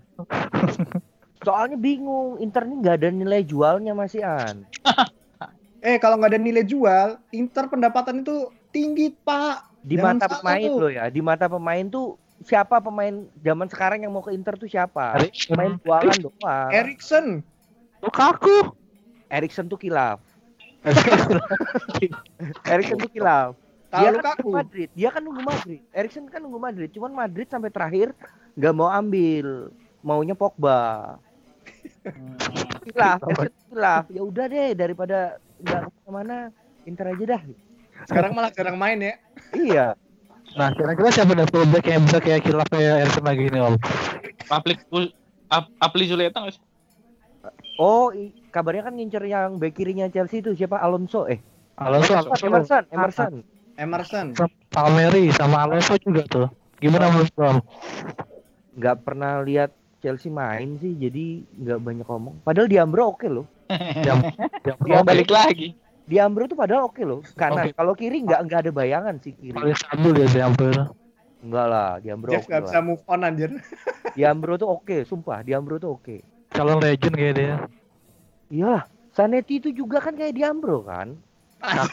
Soalnya bingung, Inter ini nggak ada nilai jualnya masih an. [LAUGHS] Eh kalau nggak ada nilai jual, Inter pendapatan itu tinggi pak. Di Jangan mata pemain tuh. loh ya, di mata pemain tuh siapa pemain zaman sekarang yang mau ke Inter tuh siapa? Pemain buangan doang. Erikson. Lukaku. Erikson tuh kilaf. [LAUGHS] Erikson tuh kilaf. Kalau Dia kan Lukaku. nunggu Madrid, dia kan nunggu Madrid. Erikson kan nunggu Madrid, cuman Madrid sampai terakhir nggak mau ambil, maunya Pogba. Tuh kilaf. Ya udah deh daripada nggak ke mana Inter aja dah. Sekarang malah jarang main ya. Iya. Nah, kira-kira siapa nih fullback yang bisa kayak kilap kayak Erikson lagi ini Om? Aplik Ap- Apli Zuleta nggak sih? Oh, kabarnya kan ngincer yang back kirinya Chelsea itu siapa? Alonso eh. Alonso, Alonso. Alonso, Emerson, Emerson. Emerson. Palmeri sama Alonso juga tuh. Gimana menurut lu, Om? Nggak pernah lihat Chelsea main sih, jadi nggak banyak ngomong. Padahal Diambro oke loh. Jam, jam Dia balik lagi. Diambro tuh padahal oke loh. Kanan. Oke. Kalau kiri nggak nggak ada bayangan sih kiri. paling stabil dia di hampir. Enggak lah, Diambro Jeff nggak bisa lah. move on anjir. [LAUGHS] Diambro tuh oke, sumpah. Diambro tuh oke. Calon legend kayak dia. Iyalah, Sanetti itu juga kan kayak Diambro kan.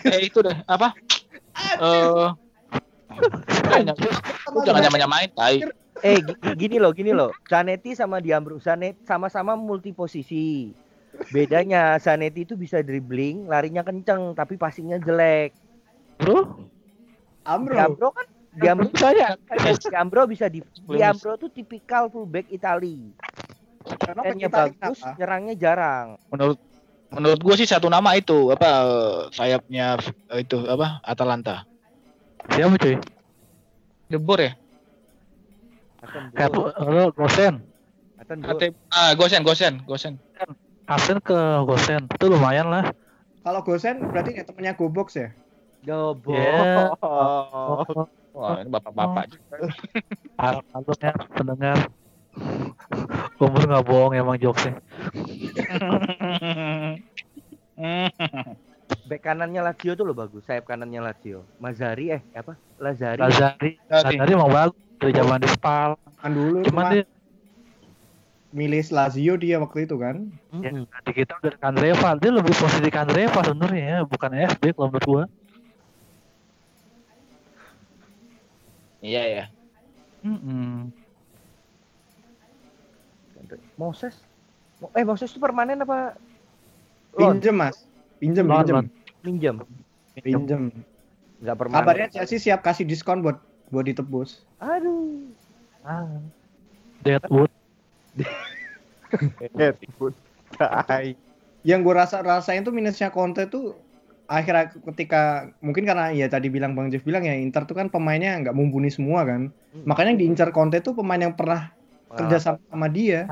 eh itu deh apa? Eh [LAUGHS] Lu jangan nyamain tai. Eh gi- gi- gini loh, gini loh. Zanetti sama Diambro, Zanetti sama-sama multi posisi. Bedanya Zanetti itu bisa dribbling, larinya kenceng, tapi passingnya jelek. Bro, Amro. Diambro kan Diambro saya Diambro bisa di Diambro tuh tipikal fullback Itali. Kita bagus, nyerangnya jarang. Menurut menurut gua sih satu nama itu apa sayapnya eh, itu apa Atalanta. siapa cuy? De Boer ya? Kayak bro. lo Gosen. Aten bro. ATM ah Gosen Gosen Gosen Asen ke Gosen. Itu lumayan lah. Kalau Gosen berarti ya temennya Gobox ya? Jobo. Yeah. Oh. wah ini bapak-bapak ya pendengar. Umur nggak bohong emang jokesnya. Back kanannya Lazio tuh lo bagus. Sayap kanannya Lazio. Mazari eh apa? Lazari. Lazari, Lazari emang bagus dari zaman di Spal. Kan dulu Cuman cuma dia milih Lazio dia waktu itu kan. ya, Mm-mm. di kita udah Kandreva. Dia lebih posisi Kandreva sebenarnya ya, bukan FB kalau menurut gua. iya ya Mm-mm. Moses. Mo- Eh Moses itu permanen apa? Pinjem mas, pinjem, pinjem, loan. minjem. pinjem. Enggak permanen. Kabarnya Chelsea siap kasih diskon buat buat ditebus. Aduh. Ah. Deadwood. [LAUGHS] Yang gue rasa rasain tuh minusnya Conte tuh akhirnya ketika mungkin karena ya tadi bilang Bang Jeff bilang ya Inter tuh kan pemainnya nggak mumpuni semua kan. Makanya yang diincar Conte tuh pemain yang pernah kerja sama, sama dia.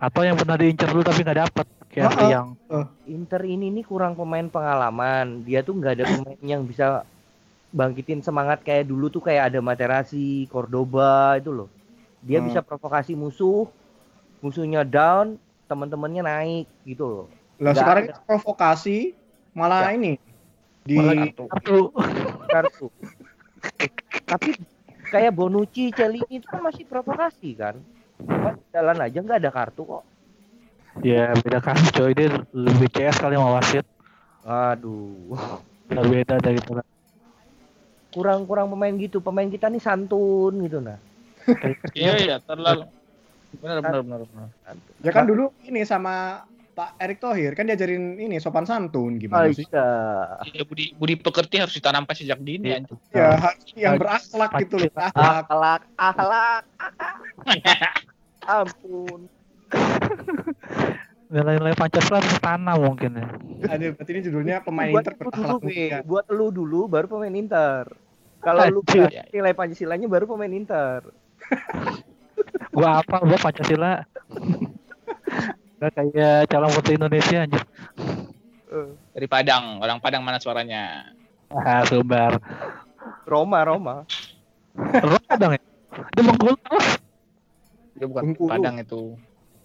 Atau yang pernah diincar dulu tapi nggak dapet. Kayak Oh, oh. yang Inter ini nih kurang pemain pengalaman. Dia tuh nggak ada pemain yang bisa bangkitin semangat kayak dulu tuh kayak ada Materazzi, Cordoba itu loh. Dia Hmm. bisa provokasi musuh, musuhnya down, teman-temannya naik gitu loh. Lah Nggak sekarang ada. provokasi malah Ya. ini di Malah kartu. kartu. Tapi kayak Bonucci, Celini itu kan masih provokasi kan. Cuma jalan aja nggak ada kartu kok. Ya beda kan coy dia lebih CS kali sama wasit. Aduh. Udah beda dari itu. Kurang-kurang pemain gitu. Pemain kita nih santun gitu nah. [LAUGHS] iya iya terlalu benar benar benar benar ya kan dulu ini sama Pak Erick Thohir kan diajarin ini sopan santun gimana sih? Aisyah. Iya, budi budi pekerti harus ditanamkan sejak dini Iya. anjing. Ya harus yang berakhlak gitu loh. Akhlak, akhlak. [LAUGHS] Ampun. [LAUGHS] Nilai-nilai Pancasila harus tanam mungkin ya. Aduh, berarti ini judulnya pemain buat Inter mulia. buat lu dulu baru pemain Inter. Kalau lu nilai Pancasilanya baru pemain Inter. [LAUGHS] Gua apa gua Pancasila. Gak kayak calon putri Indonesia anjir. Eh, dari Padang orang Padang mana suaranya Ah, Sumbar. Roma, Roma. Roma dong ya? Dia Bengkulu terus? dia bukan Bengkulu. Padang itu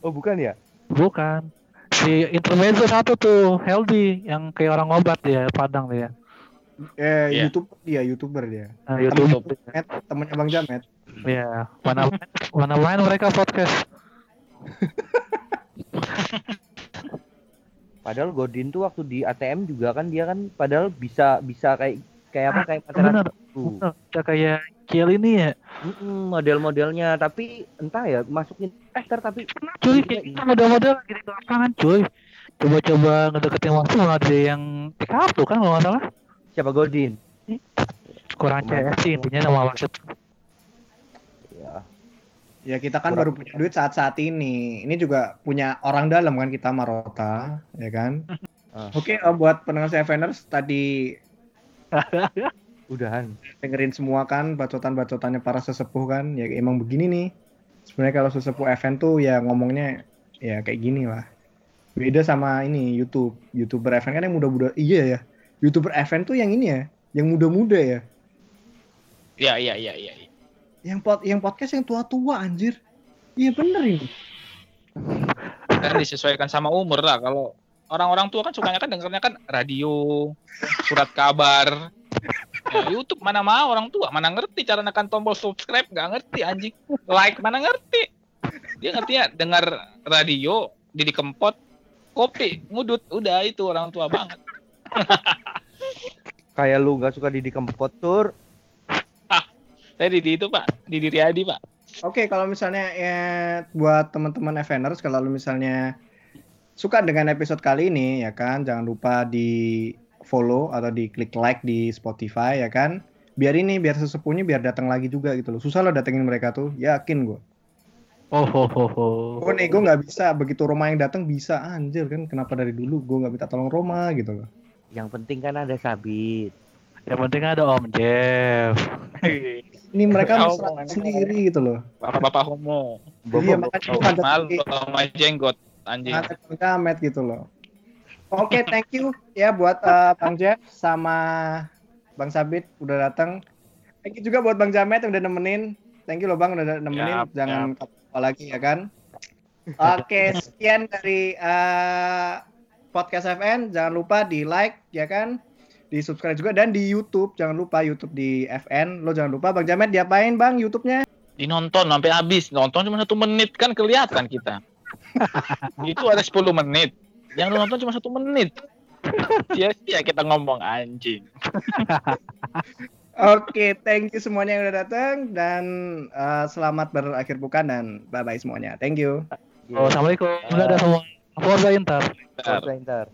Oh, bukan ya? Bukan. Si intermezzo satu tuh, Healthy, yang kayak orang obat dia, Padang dia. Eh, Iya. YouTube dia, YouTuber dia. Nah, YouTube. Temennya Bang Jamet. Ya, mana mana main mereka podcast. [LAUGHS] Padahal Godin tuh waktu di ATM juga kan dia kan padahal bisa bisa kayak kayak apa kayak Bener, tuh. bener. Udah kayak Kiel ini ya. Model-modelnya tapi entah ya masukin Inter tapi Cuy, kayak kita model-model lagi di lapangan cuy. Coba-coba ngedeketin waktu malah ada yang di kartu kan kalau nggak salah. siapa Godin? Kurang CS sih intinya sama wasit. Ya. Ya kita kan Kurang- baru punya duit saat-saat ini. Ini juga punya orang dalam kan kita Marota, ya kan? [LAUGHS] Ah. Oke, eh, buat pendengar Seveners tadi [LAUGHS] Udahan. dengerin semua kan bacotan-bacotannya para sesepuh kan. Ya emang begini nih. Sebenarnya kalau sesepuh event tuh ya ngomongnya ya kayak gini lah. Beda sama ini YouTube. YouTuber event kan yang muda-muda. Iya ya. YouTuber event tuh yang ini ya, yang muda-muda ya. iya iya iya iya iya. Yang pod yang podcast yang tua-tua anjir. Iya bener ini. kan disesuaikan sama umur lah kalau orang-orang tua kan sukanya kan dengarnya kan radio surat kabar YouTube mana mau orang tua mana ngerti cara nekan tombol subscribe nggak ngerti anjing. Like mana ngerti. Dia ngertinya dengar radio Didi Kempot kopi ngudut udah itu orang tua banget. [LAUGHS] Kayak lu nggak suka Didi Kempot tur. saya Didi itu pak. Didi Riyadi pak. Oke, kalau misalnya ya buat teman-teman Eveners kalau lu misalnya suka dengan episode kali ini ya kan, jangan lupa di follow atau di klik like di Spotify ya kan. Biar ini biar sesepuhnya biar datang lagi juga gitu loh. Susah lo datengin mereka tuh, yakin gue. Oh, ho, ho, ho. Gue nih gue nggak bisa begitu Roma yang datang bisa anjir kan kenapa dari dulu gue nggak minta tolong Roma gitu loh. Yang penting kan ada Sabit. Yang penting ada Om Jeff. [LAUGHS] Ini mereka Oh, mesra sendiri gitu loh. Bapak-bapak homo. Iya, makanya Oh, malu sama jenggot anjing. Jamet gitu loh. Oke, thank you ya buat eh, Bang Jeff sama Bang Sabit udah datang. Thank you juga buat Bang Jamet yang udah nemenin. Thank you loh Bang udah nemenin. Yap, Jangan apa lagi ya kan. Oke, [LAUGHS] sekian dari eh, podcast FN. Jangan lupa di like ya kan. Di subscribe juga dan di YouTube. Jangan lupa YouTube di FN. Lo jangan lupa Bang Jamet diapain Bang YouTube-nya? Dinonton sampai habis. Nonton cuma satu menit kan kelihatan kita. [LAUGHS] Itu ada 10 menit. Yang lu nonton cuma satu menit. Sia-sia kita ngomong anjing. [LAUGHS] Oke, thank you semuanya yang udah datang dan eh, selamat berakhir bukan dan bye bye semuanya. Thank you. Oh, Assalamualaikum. Enggak ada semua. Forza Inter. Forza Inter.